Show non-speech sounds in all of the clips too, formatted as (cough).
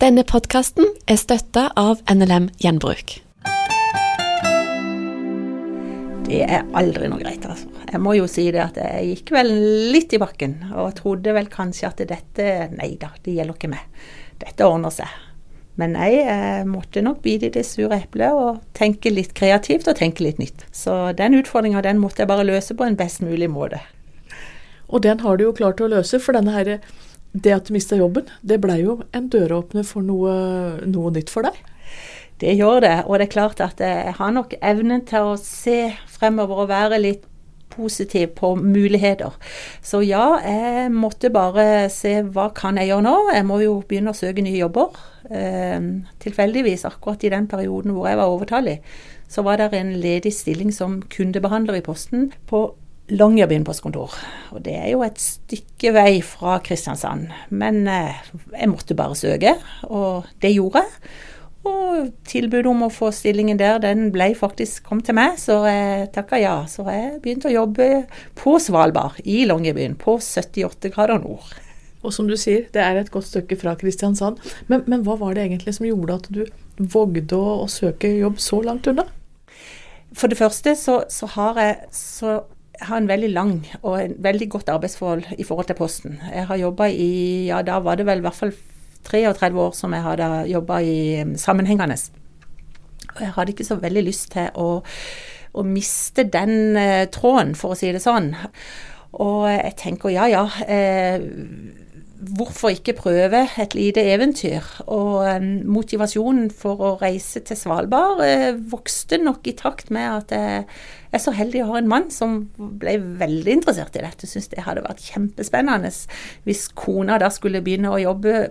Denne podkasten er støtta av NLM Gjenbruk. Det er aldri noe greit, altså. Jeg må jo si det at jeg gikk vel litt i bakken, og trodde vel kanskje at dette Nei da, det gjelder ikke meg. Dette ordner seg. Men nei, jeg måtte nok bite i det sure eplet og tenke litt kreativt og tenke litt nytt. Så den utfordringa den måtte jeg bare løse på en best mulig måte. Og den har du jo klart å løse, for denne her det at du mista jobben, det blei jo en døråpner for noe, noe, nytt for deg? Det gjør det, og det er klart at jeg har nok evnen til å se fremover og være litt positiv på muligheter. Så ja, jeg måtte bare se hva kan jeg gjøre nå. Jeg må jo begynne å søke nye jobber. Eh, tilfeldigvis, akkurat i den perioden hvor jeg var overtallig, så var det en ledig stilling som kundebehandler i Posten på Longyearbyen postkontor. Og det er jo et stykke vei fra Kristiansand. Men eh, jeg måtte bare søke, og det gjorde jeg. Og tilbudet om å få stillingen der, den ble faktisk kom til meg, så jeg takka ja. Så jeg begynte å jobbe på Svalbard, i Longyearbyen, på 78 grader nord. Og som du sier, det er et godt stykke fra Kristiansand. Men, men hva var det egentlig som gjorde at du vågde å, å søke jobb så langt unna? For det første så, så har jeg så jeg har en veldig lang og en veldig godt arbeidsforhold i forhold til Posten. Jeg har jobba i ja da var det vel i hvert fall 33 år som jeg hadde jobba i um, sammenhengende. Og jeg hadde ikke så veldig lyst til å, å miste den eh, tråden, for å si det sånn. Og jeg tenker ja ja. Eh, hvorfor ikke prøve et lite eventyr? Og um, motivasjonen for å reise til Svalbard uh, vokste nok i takt med at jeg er så heldig å ha en mann som ble veldig interessert i dette. Syns det hadde vært kjempespennende hvis kona da skulle begynne å jobbe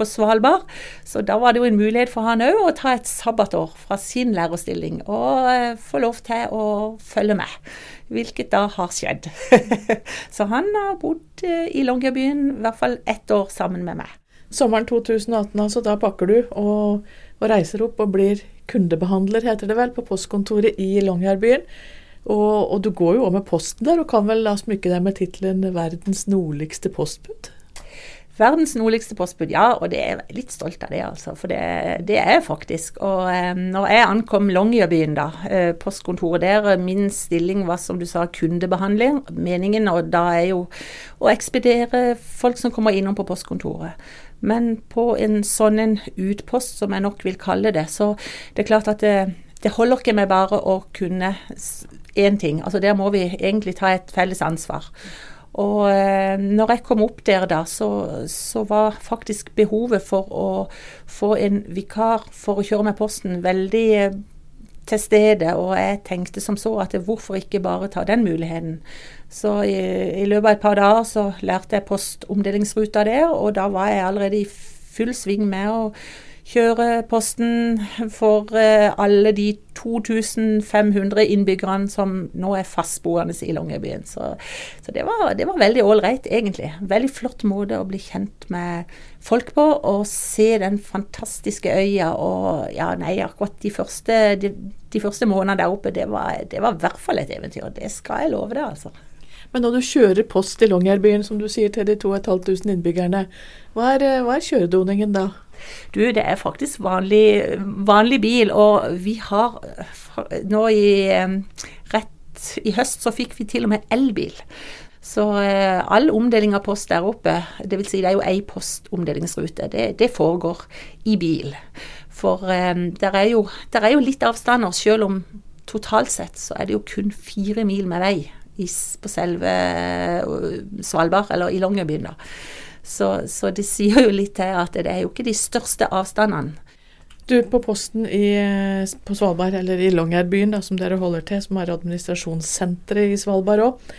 på Svalbard. Så da var det jo en mulighet for han òg å ta et sabbatår fra sin lærerstilling og uh, få lov til å følge med hvilket da har skjedd. (laughs) så han har bodd eh, i Longyearbyen i hvert fall ett år sammen med meg. Sommeren 2018, altså, da pakker du og, og, reiser opp og blir kundebehandler, heter det vel, på postkontoret i Longyearbyen. Og, og, du går jo òg med posten der, og kan vel da smykke deg med tittelen 'Verdens nordligste postbud'? Verdens nordligste postbud, ja. Og det er litt stolt av det, altså. For det, det er jeg faktisk. Og eh, når jeg ankom Longyearbyen, da, eh, postkontoret der, min stilling var som du sa kundebehandling. Meningen og da er jo å ekspedere folk som kommer innom på postkontoret. Men på en sånn en utpost, som jeg nok vil kalle det, så det er klart at det, det holder ikke med bare å kunne én ting. Altså Der må vi egentlig ta et felles ansvar. Og eh, når jeg kom opp der da, så, så, var faktisk behovet for å få en vikar for å kjøre med posten veldig eh, til stede. Og jeg tenkte som så at hvorfor ikke bare ta den muligheten. Så i, i løpet av et par dager så lærte jeg postomdelingsruta der, og da var jeg allerede i full sving med å kjøre posten for eh, alle de 2500 innbyggerne som nå er fastboende i Longyearbyen. Så, så, det var, det var veldig ålreit, egentlig. Veldig flott måte å bli kjent med folk på, og se den fantastiske øya. Og ja, nei, akkurat de første, de, de første månedene der oppe, det var, det var i hvert fall et eventyr. Det skal jeg love deg, altså. Men når du kjører post i Longyearbyen, som du sier, til de 2500 innbyggerne, hva er, hva er kjøredoningen da? Du, det er faktisk vanlig, vanlig bil, og vi har nå i rett i høst så fikk vi til og med elbil. Så eh, all omdeling av post der oppe, dvs. Si det er jo ei postomdelingsrute, det, det foregår i bil. For eh, der, er jo, der er jo litt avstander, selv om totalt sett så er det jo kun fire mil med vei på selve uh, Svalbard, eller i Longyearbyen, da. Så, så, det sier jo litt til at det er jo ikke de største avstandene. Du, på posten i, på Svalbard, eller i Longyearbyen, som dere holder til, som er administrasjonssenteret i Svalbard òg,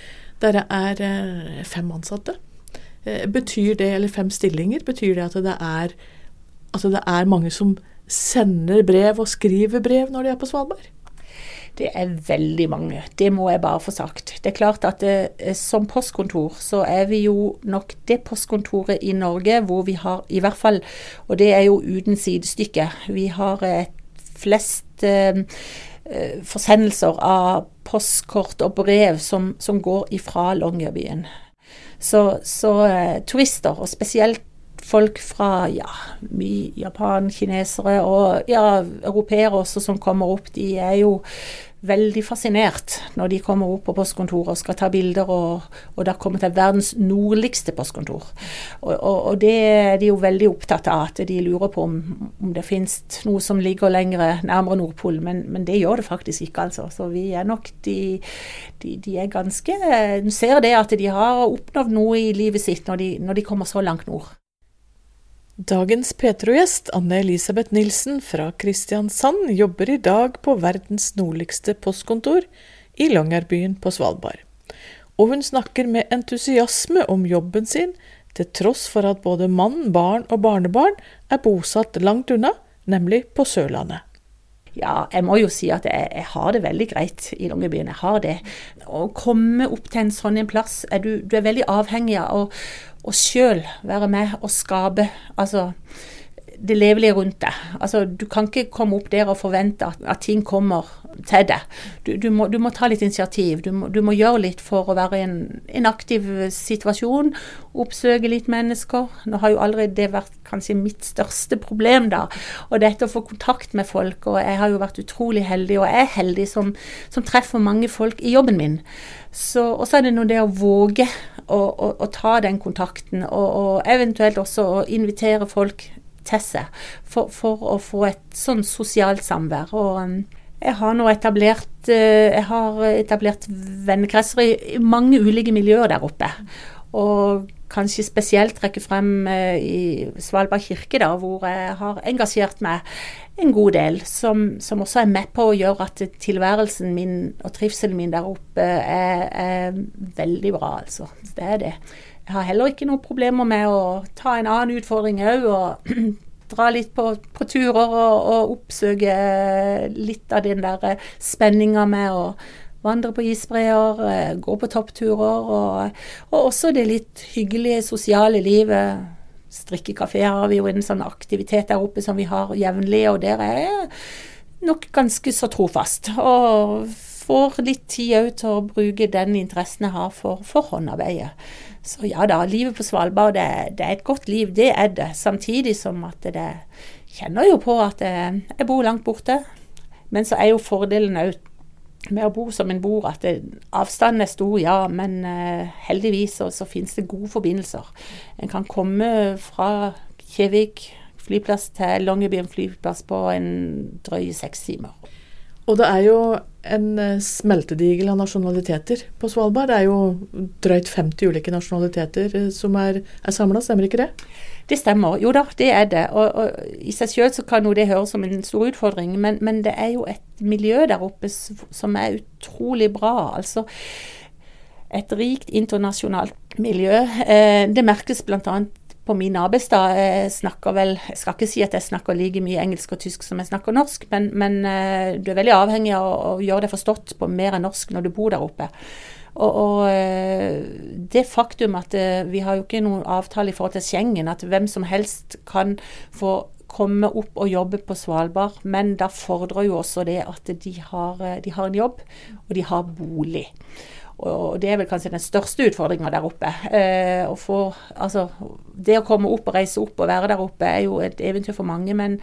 dere er eh, fem ansatte. Eh, betyr det, eller fem stillinger, betyr det at det er, at det er mange som sender brev og skriver brev når de er på Svalbard? Det er veldig mange. Det må jeg bare få sagt. Det er klart at det, eh, som postkontor så er vi jo nok det postkontoret i Norge hvor vi har i hvert fall, og det er jo uten sidestykke, vi har et flest eh, eh, forsendelser av postkort og brev som, som går ifra Longyearbyen. Så, så eh, turister, og spesielt folk fra ja, mye Japan, kinesere og ja, europeere også som kommer opp. De er jo veldig fascinert når de kommer opp på postkontoret og skal ta bilder, og, og da kommer til verdens nordligste postkontor. Og, og, og, det er de jo veldig opptatt av, at de lurer på om, om det finnes noe som ligger lengre, nærmere Nordpolen, men, men, det gjør det faktisk ikke, altså. Så vi er nok de, de, de er ganske Du ser det at de har oppnådd noe i livet sitt når de, når de kommer så langt nord. Dagens Petro-gjest, Anne Elisabeth Nilsen fra Kristiansand, jobber i dag på verdens nordligste postkontor i Longyearbyen på Svalbard. Og hun snakker med entusiasme om jobben sin, til tross for at både mann, barn og barnebarn er bosatt langt unna, nemlig på Sørlandet. Ja, jeg må jo si at jeg, jeg har det veldig greit i Longyearbyen. Jeg har det. Å komme opp til en sånn en plass er du, du er veldig avhengig av å sjøl være med og skape. Altså det levelige rundt deg. Altså, du kan ikke komme opp der og forvente at, at ting kommer til deg. Du, du, må, du, må, ta litt initiativ. Du må, du må, gjøre litt for å være i en, en aktiv situasjon. Oppsøke litt mennesker. Nå har jo aldri det vært kanskje mitt største problem, da. Og dette å få kontakt med folk. Og jeg har jo vært utrolig heldig, og er heldig som, som treffer mange folk i jobben min. Så, og så er det nå det å våge å, å, å ta den kontakten, og, og, eventuelt også å invitere folk til seg for, for å få et sånn sosialt samvær. Og um, jeg har nå etablert, uh, jeg etablert vennekretser i mange ulike miljøer der oppe. Og kanskje spesielt trekke frem uh, i Svalbard kirke, da, hvor jeg har engasjert meg en god del. Som, som, også er med på å gjøre at tilværelsen min og trivselen min der oppe er, er veldig bra, altså. Det er det. Har heller ikke noen problemer med å ta en annen utfordring òg, og (clears throat) dra litt på, på turer og, og, oppsøke litt av den der spenninga med å vandre på isbreer, eh, gå på toppturer, og, og, også det litt hyggelige sosiale livet. Strikkekafé har vi jo en sånn aktivitet der oppe som vi har jevnlig, og der er nok ganske så trofast. Og får litt tid òg til å bruke den interessen jeg har for, for håndarbeidet. Så ja da, livet på Svalbard det, det, er et godt liv, det er det. Samtidig som at det kjenner jo på at jeg bor langt borte. Men så er jo fordelen òg med å bo som en bor, at det, avstanden er stor, ja. Men uh, heldigvis så, så, finnes det gode forbindelser. En kan komme fra Kjevik flyplass til Longyearbyen flyplass på en drøye seks timer. Og det er jo en eh, smeltedigel av nasjonaliteter på Svalbard. Det er jo drøyt 50 ulike nasjonaliteter eh, som er, er samla, stemmer ikke det? Det stemmer. Jo da, det er det. Og, og I seg sjøl kan jo det høres som en stor utfordring, men, men, det er jo et miljø der oppe som er utrolig bra. Altså et rikt internasjonalt miljø. Eh, det merkes bl.a på min arbeidsdag jeg snakker vel Jeg skal ikke si at jeg snakker like mye engelsk og tysk som jeg snakker norsk, men, men uh, du er veldig avhengig av å, gjøre deg forstått på mer enn norsk når du bor der oppe. Og, og uh, det faktum at vi har jo ikke noen avtale i forhold til Schengen, at hvem som helst kan få komme opp og jobbe på Svalbard, men da fordrer jo også det at de har, de har en jobb, og de har bolig. Og det er vel kanskje den største utfordringa der oppe. Eh, å få, altså, det å komme opp og reise opp og være der oppe er jo et eventyr for mange. Men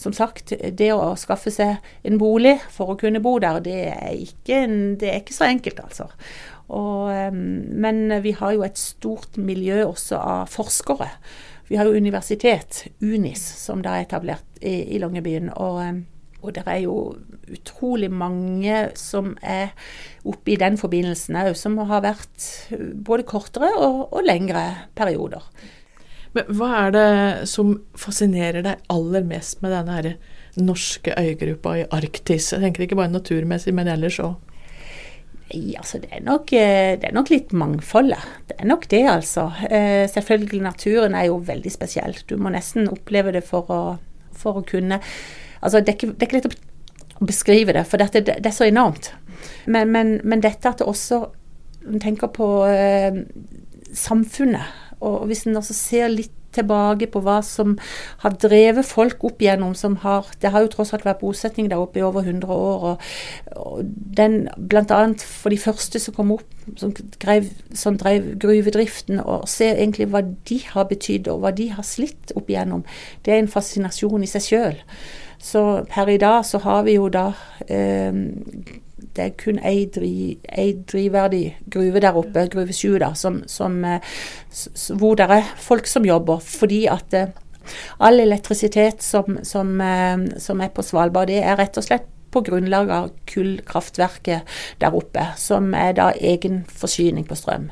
som sagt, det å skaffe seg en bolig for å kunne bo der, det er ikke, det er ikke så enkelt, altså. Og, eh, men vi har jo et stort miljø også av forskere. Vi har jo universitet, UNIS, som da er etablert i, i Longyearbyen. og eh, og det er jo utrolig mange som er oppe i den forbindelsen òg, som har vært både kortere og, og, lengre perioder. Men hva er det som fascinerer deg aller mest med denne her norske øygruppa i Arktis? Jeg tenker ikke bare naturmessig, men ellers òg. Nei, altså det er, nok, det er, nok, litt mangfoldet. Det er nok det, altså. Eh, selvfølgelig, naturen er jo veldig spesiell. Du må nesten oppleve det for å, for å kunne Altså, det er ikke, det er ikke lett å beskrive det, for dette, det, er så enormt. Men, men, men dette at det også En tenker på eh, samfunnet, og hvis en også ser litt tilbake på hva som har drevet folk opp igjennom, som har Det har jo tross alt vært bosetning der oppe i over 100 år. og, og den, annet for de første som kom opp, som drev, som drev gruvedriften, og se egentlig hva de har betydd, og hva de har slitt opp igjennom, det er en fascinasjon i seg sjøl. Så per i dag så har vi jo da eh, det er kun ei, dri, ei drivverdig gruve der oppe, gruve 7, da, som, som, eh, hvor det er folk som jobber. Fordi at eh, all elektrisitet som, som, eh, som, er på Svalbard, det er rett og slett på grunnlag av kullkraftverket der oppe, som er da egen forsyning på strøm.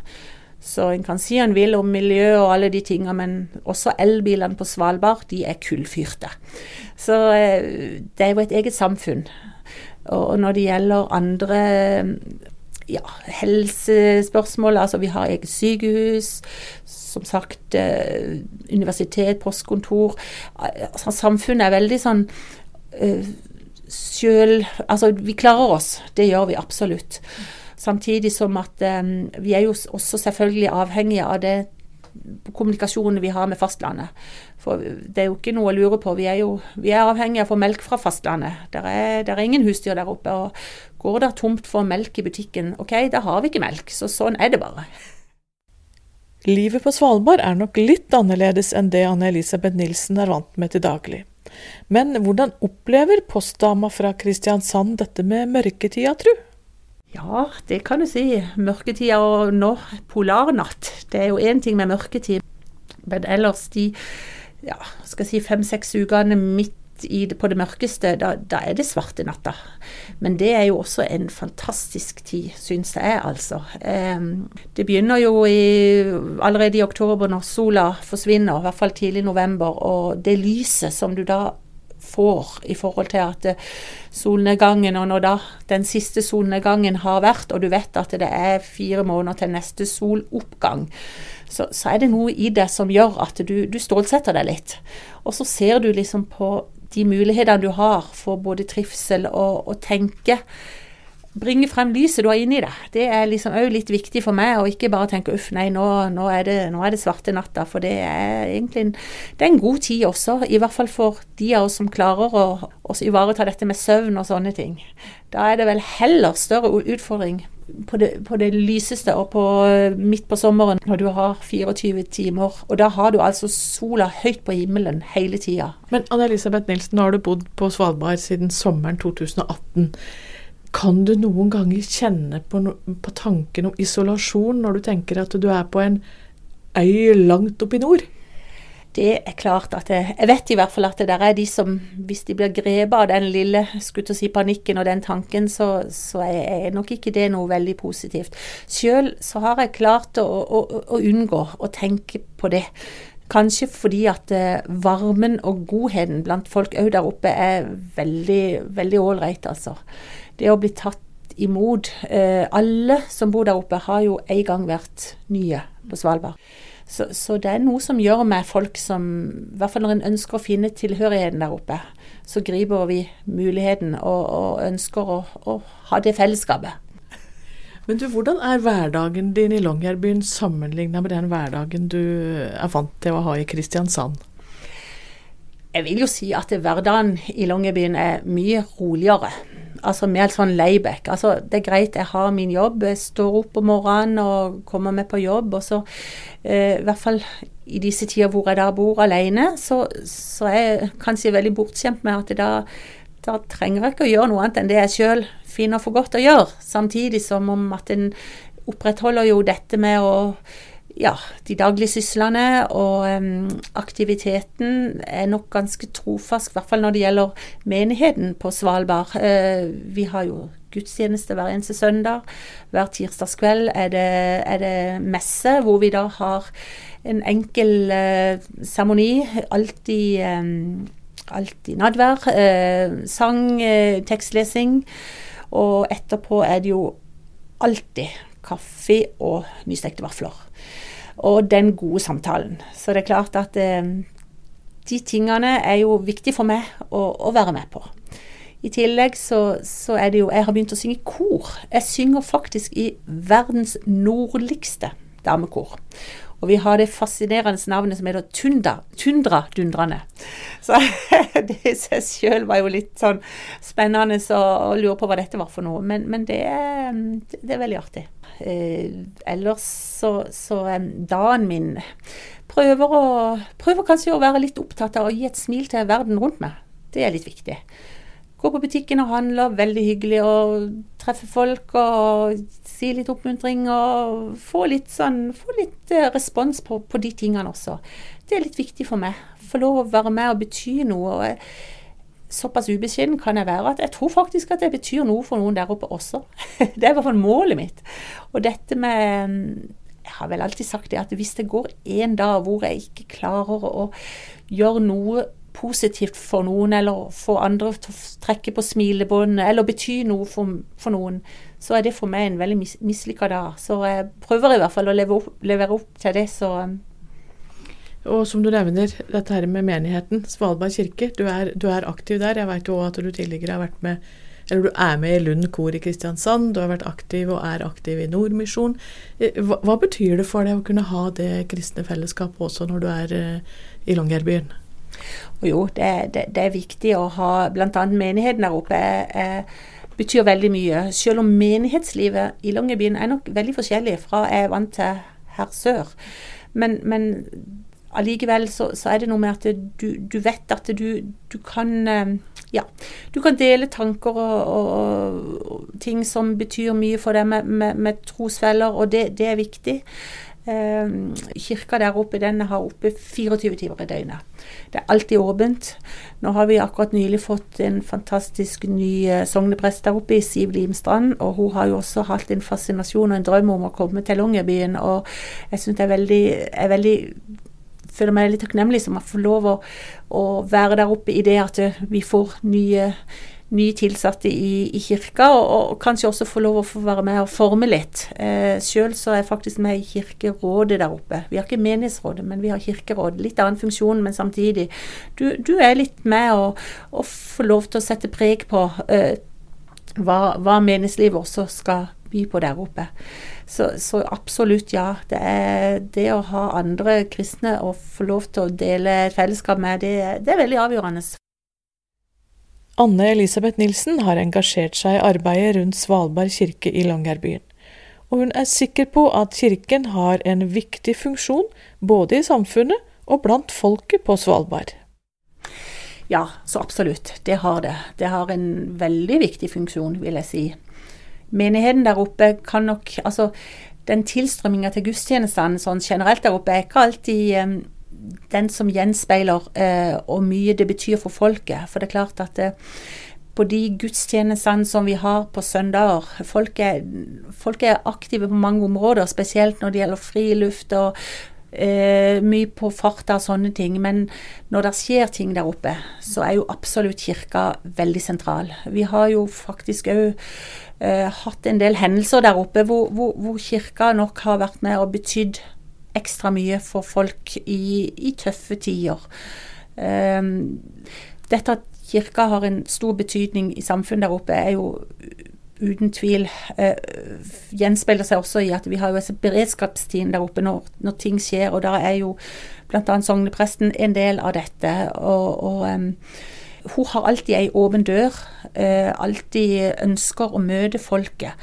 Så en kan si en vil om miljø og alle de tingene, men også elbilene på Svalbard, de er kullfyrte. Så det er jo et eget samfunn. Og når det gjelder andre ja, helsespørsmål, altså vi har eget sykehus, som sagt eh, universitet, postkontor altså, Samfunnet er veldig sånn uh, sjøl Altså, vi klarer oss. Det gjør vi absolutt. Samtidig som at um, vi er jo også selvfølgelig avhengige av det kommunikasjonen vi har med fastlandet. For det er jo ikke noe å lure på. Vi er jo vi er avhengige av å få melk fra fastlandet. Det er, er, ingen husdyr der oppe. og Går det tomt for melk i butikken, OK, da har vi ikke melk. Så sånn er det bare. Livet på Svalbard er nok litt annerledes enn det Anne-Elisabeth Nilsen er vant med til daglig. Men hvordan opplever postdama fra Kristiansand dette med mørketida, tru? Ja, det kan du si. Mørketida og nå polarnatt. Det er jo én ting med mørketid, men ellers de ja, skal si fem-seks ukene midt i på det mørkeste, da, da, er det svarte natta. Men det er jo også en fantastisk tid, syns jeg, altså. Eh, det begynner jo i, allerede i oktober når sola forsvinner, i hvert fall tidlig i november. Og det lyset som du da får i forhold til at eh, solnedgangen, og når da den siste solnedgangen har vært, og du vet at det er fire måneder til neste soloppgang, så, så er det noe i det som gjør at du, du stålsetter deg litt. Og så ser du liksom på de mulighetene du har for både trivsel og å tenke bringe frem lyset du har inni det. Det er liksom òg litt viktig for meg, å ikke bare tenke uff, nei, nå, nå, er det, nå, er det, svarte natta. For det er egentlig en, det er en god tid også, i hvert fall for de av oss som klarer å ivareta dette med søvn og sånne ting. Da er det vel heller større utfordring på det, på det, lyseste og på, midt på sommeren når du har 24 timer. Og da har du altså sola høyt på himmelen hele tida. Men Anne-Elisabeth Nilsen, nå har du bodd på Svalbard siden sommeren 2018. Kan du noen ganger kjenne på, no, på tanken om isolasjon når du tenker at du er på en øy langt oppe i nord? Det er klart at jeg, jeg vet i hvert fall at det der er de som, hvis de blir grepet av den lille skulle si, panikken og den tanken, så, så er, nok ikke det noe veldig positivt. Sjøl så har jeg klart å, å, å unngå å tenke på det. Kanskje fordi at eh, varmen og godheten blant folk òg der oppe er veldig veldig ålreit, altså det å bli tatt imot eh, Alle som bor der oppe, har jo en gang vært nye på Svalbard. Så, så, det er noe som gjør med folk som I hvert fall når en ønsker å finne tilhørigheten der oppe, så griper vi muligheten og, og ønsker å, å, ha det fellesskapet. Men du, hvordan er hverdagen din i Longyearbyen sammenligna med den hverdagen du er vant til å ha i Kristiansand? Jeg vil jo si at hverdagen i Longyearbyen er mye roligere altså mer sånn layback. Altså, det er greit, jeg har min jobb, jeg står opp om morgenen og kommer meg på jobb. Og så, eh, i hvert fall i disse tider hvor jeg da bor alene, så, så jeg kanskje veldig bortskjemt med at da, da trenger jeg ikke å gjøre noe annet enn det jeg sjøl finner for godt å gjøre. Samtidig som om at en opprettholder jo dette med å ja, de daglige syslene og um, aktiviteten er nok ganske trofast, i hvert fall når det gjelder menigheten på Svalbard. Uh, vi har jo gudstjeneste hver eneste søndag. Hver tirsdagskveld er det, er det messe, hvor vi da har en enkel seremoni. Uh, alltid, um, alltid nadvær. eh, sang, tekstlesing. Og etterpå er det jo alltid kaffe og nystekte vafler og den gode samtalen. Så det er klart at eh, de tingene er jo viktig for meg å, å være med på. I tillegg så, så, er det jo Jeg har begynt å synge kor. Jeg synger faktisk i verdens nordligste damekor. Og vi har det fascinerende navnet som heter Tundra Dundrende. Så (laughs) det i seg sjøl var jo litt sånn spennende å lure på hva dette var for noe. Men, men det, er, det, er veldig artig. Eh, ellers så, så dagen min prøver, å, prøver kanskje å være litt opptatt av å gi et smil til verden rundt meg. Det er litt viktig. Gå på butikken og handle, veldig hyggelig å treffe folk og si litt oppmuntring og få litt, sånn, få litt eh, respons på, på, de tingene også. Det er litt viktig for meg. Få lov å være med og bety noe. og Såpass ubeskjeden kan jeg være at jeg tror faktisk at det betyr noe for noen der oppe også. (laughs) Det er i hvert fall målet mitt. Og dette med Jeg har vel alltid sagt det at hvis det går en dag hvor jeg ikke klarer å gjøre noe positivt for noen, eller få andre til å trekke på smilebåndet, eller bety noe for, for, noen, så er det for meg en veldig mis mislykka dag. Så jeg prøver i hvert fall å leve opp, levere opp til det, så um. og som du nevner, dette her med menigheten, Svalbard kirke. Du er, du er aktiv der. Jeg vet jo at du tidligere har vært med eller du er med i Lund kor i Kristiansand, du har vært aktiv og er aktiv i Nordmisjon. Eh, hva, hva, betyr det for deg å kunne ha det kristne fellesskapet også når du er uh, i Longyearbyen? Og jo, det, det, det, er viktig å ha bl.a. menigheten der oppe. Eh, betyr veldig mye. Selv om menighetslivet i Longyearbyen er nok veldig forskjellig fra jeg er vant til her sør. Men, men allikevel så, så, er det noe med at du, du vet at du, du, kan eh, ja, du kan dele tanker og, og, og, ting som betyr mye for deg med, med, med trosfeller, og det, det er viktig. Eh, kirka der oppe den har oppe 24 timer i døgnet. Det er alltid åpent. Nå har vi akkurat nylig fått en fantastisk ny eh, sogneprest der oppe, i Siv Limstrand. Og hun har jo også hatt en fascinasjon og en drøm om å komme til Longyearbyen. Og jeg syns det er veldig, er veldig føler meg litt takknemlig som har fått lov å, å være der oppe i det at vi får nye nye tilsatte i, i kirka, og, og, kanskje også få lov å få være med og forme litt. Eh, Sjøl så er jeg faktisk med i Kirkerådet der oppe. Vi har ikke menighetsrådet, men vi har kirkeråd. Litt annen funksjon, men samtidig. Du, du er litt med og, og får lov til å sette preg på eh, hva, hva menighetslivet også skal by på der oppe. Så, så, absolutt, ja. Det er det å ha andre kristne og få lov til å dele et fellesskap med, det, det er veldig avgjørende. Anne Elisabeth Nilsen har engasjert seg i arbeidet rundt Svalbard kirke i Longyearbyen, og hun er sikker på at kirken har en viktig funksjon både i samfunnet og blant folket på Svalbard. Ja, så absolutt. Det har det. Det har en veldig viktig funksjon, vil jeg si. Menigheten der oppe kan nok Altså, den tilstrømminga til gudstjenestene sånn generelt der oppe er ikke alltid den som gjenspeiler eh, mye det betyr for folket. For det er klart at eh, på de gudstjenestene som vi har på søndager folk er, folk er, aktive på mange områder, spesielt når det gjelder friluft og eh, mye på farta og sånne ting. Men når det skjer ting der oppe, så er jo absolutt kirka veldig sentral. Vi har jo faktisk òg eh, hatt en del hendelser der oppe hvor, hvor, hvor kirka nok har vært med og betydd ekstra mye for folk i, i tøffe tider. Um, dette at kirka har en stor betydning i samfunnet der oppe, er jo uten tvil uh, gjenspeiler seg også i at vi har jo et beredskapsteam der oppe når, når, ting skjer, og der er jo bl.a. sognepresten en del av dette. og, og um, hun har alltid ei åpen dør, uh, alltid ønsker å møte folket.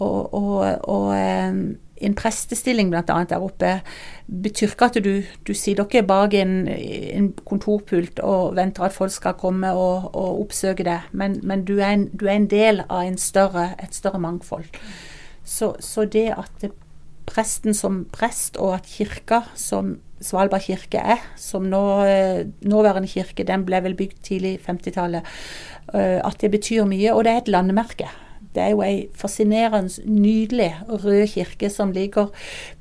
Og, og, og um, en prestestilling bl.a. der oppe betyr ikke at du, du sitter ikke bak en, en, kontorpult og venter at folk skal komme og, og oppsøke deg, men, men du, er en, du, er en, del av større, et større mangfold. Så, så, det at presten som prest, og at kirka som Svalbard kirke er, som nå, nåværende kirke, den ble vel bygd tidlig 50-tallet, eh, at det betyr mye. Og det er et landemerke. Det er jo ei fascinerende, nydelig rød kirke som ligger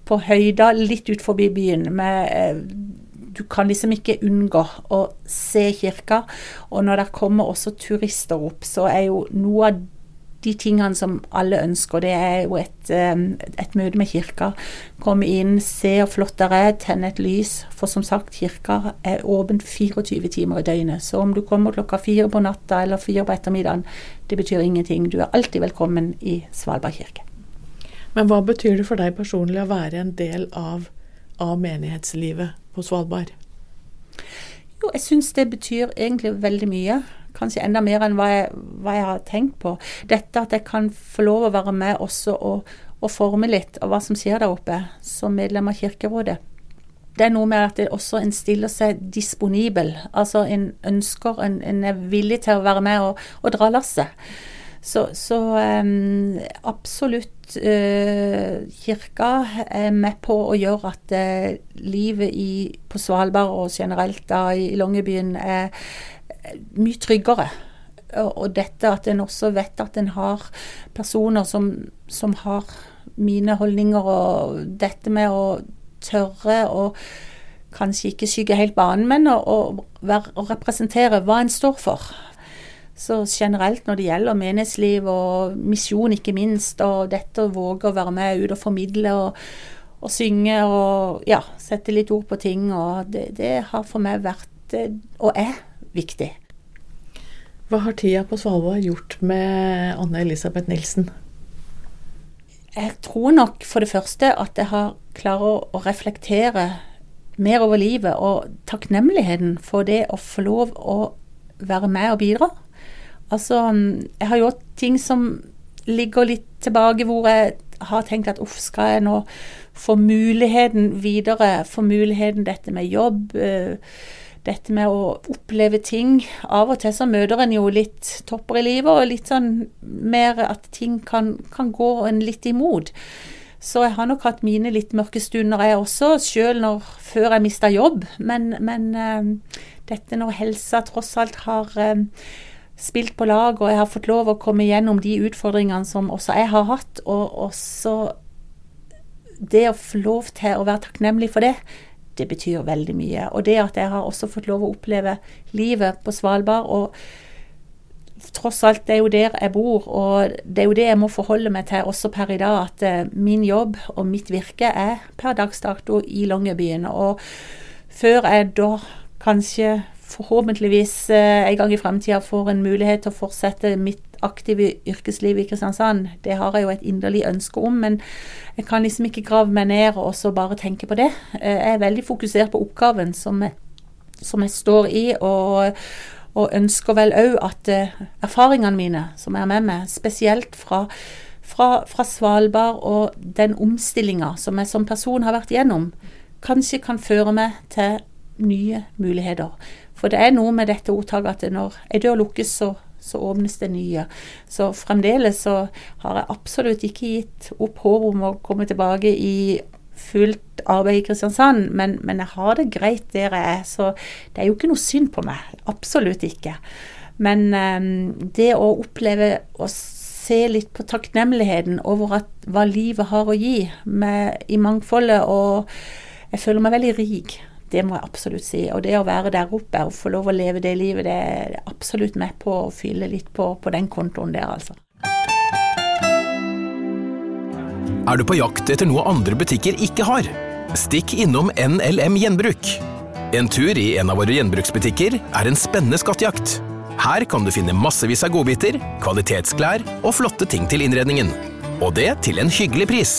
på høyda litt ut forbi byen. med eh, du kan liksom ikke unngå å se kirka. Og når det kommer også turister opp, så er jo noe av de tingene som alle ønsker. Det er jo et, et møte med kirka. Komme inn, se hvor flott det er, tenne et lys. For som sagt, kirka er åpen 24 timer i døgnet. Så om du kommer klokka fire på natta eller fire på ettermiddagen, det betyr ingenting. Du er alltid velkommen i Svalbard kirke. Men hva betyr det for deg personlig å være en del av av menighetslivet på Svalbard? Jo, jeg syns det betyr egentlig veldig mye. Kanskje enda mer enn hva jeg, hva jeg, har tenkt på. Dette at jeg kan få lov å være med også og, og forme litt av hva som skjer der oppe, som medlem av Kirkerådet. Det er noe med at det også en stiller seg disponibel. Altså en ønsker, en, en er villig til å være med og, og dra lasset. Så, så um, absolutt uh, Kirka er med på å gjøre at uh, livet i, på Svalbard og generelt da i Longyearbyen er mye tryggere. Og, dette at en også vet at en har personer som, som har mine holdninger, og dette med å tørre å kanskje ikke skygge helt banen, men å, å, å representere hva en står for. Så generelt når det gjelder menighetsliv og misjon, ikke minst, og dette å våge å være med ut og formidle og, og synge og ja, sette litt ord på ting, og det, det har for meg vært, eh, og er, viktig. Hva har tida på Svalbard gjort med Anne Elisabeth Nilsen? Jeg tror nok for det første at jeg har klart å reflektere mer over livet og takknemligheten for det å få lov å være med og bidra. Altså, jeg har gjort ting som ligger litt tilbake, hvor jeg har tenkt at uff, skal jeg nå få muligheten videre, få muligheten dette med jobb, eh, dette med å oppleve ting. Av og til så møter en jo litt topper i livet, og litt sånn mer at ting kan, kan gå en litt imot. Så jeg har nok hatt mine litt mørke stunder, jeg også, sjøl før jeg mista jobb. Men, men uh, dette når helsa tross alt har uh, spilt på lag, og jeg har fått lov å komme gjennom de utfordringene som også jeg har hatt. Og også det å få lov til å være takknemlig for det, det betyr veldig mye. Og det at jeg har også fått lov å oppleve livet på Svalbard. og tross alt, det er jo der jeg bor, og det er jo det jeg må forholde meg til også per i dag. At uh, min jobb og mitt virke er per dags dato i Longyearbyen. Og før jeg da kanskje forhåpentligvis eh, en gang i fremtida får en mulighet til å fortsette mitt aktive yrkesliv i Kristiansand. Det har jeg jo et inderlig ønske om, men jeg kan liksom ikke grave meg ned og så bare tenke på det. Eh, jeg er veldig fokusert på oppgaven som jeg, som jeg står i, og, og ønsker vel òg at uh, erfaringene mine som er med meg, spesielt fra, fra, fra Svalbard og den omstillinga som jeg som person har vært gjennom, kanskje kan føre meg til nye muligheter. For det er noe med dette ordtaket at når ei dør lukkes, så, så, åpnes det nye. Så fremdeles så har jeg absolutt ikke gitt opp håpet om å komme tilbake i fullt arbeid i Kristiansand, men, men, jeg har det greit der jeg er, så det er jo ikke noe synd på meg. Absolutt ikke. Men um, det å oppleve å se litt på takknemligheten over at, hva livet har å gi med, i mangfoldet, og jeg føler meg veldig rik det må jeg absolutt si. Og det å være der oppe og få lov å leve det livet, det er absolutt med på å fylle litt på, på den kontoen der, altså. Er du på jakt etter noe andre butikker ikke har? Stikk innom NLM Gjenbruk. En tur i en av våre gjenbruksbutikker er en spennende skattejakt. Her kan du finne massevis av godbiter, kvalitetsklær og flotte ting til innredningen. Og det til en hyggelig pris.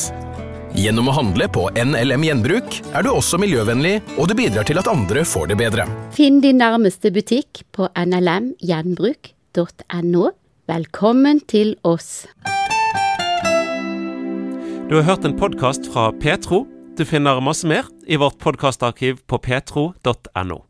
Gjennom å handle på NLM Gjenbruk er du også miljøvennlig, og du bidrar til at andre får det bedre. Finn din nærmeste butikk på nlmgjenbruk.no. Velkommen til oss. Du har hørt en podkast fra Petro. Du finner masse mer i vårt podkastarkiv på petro.no.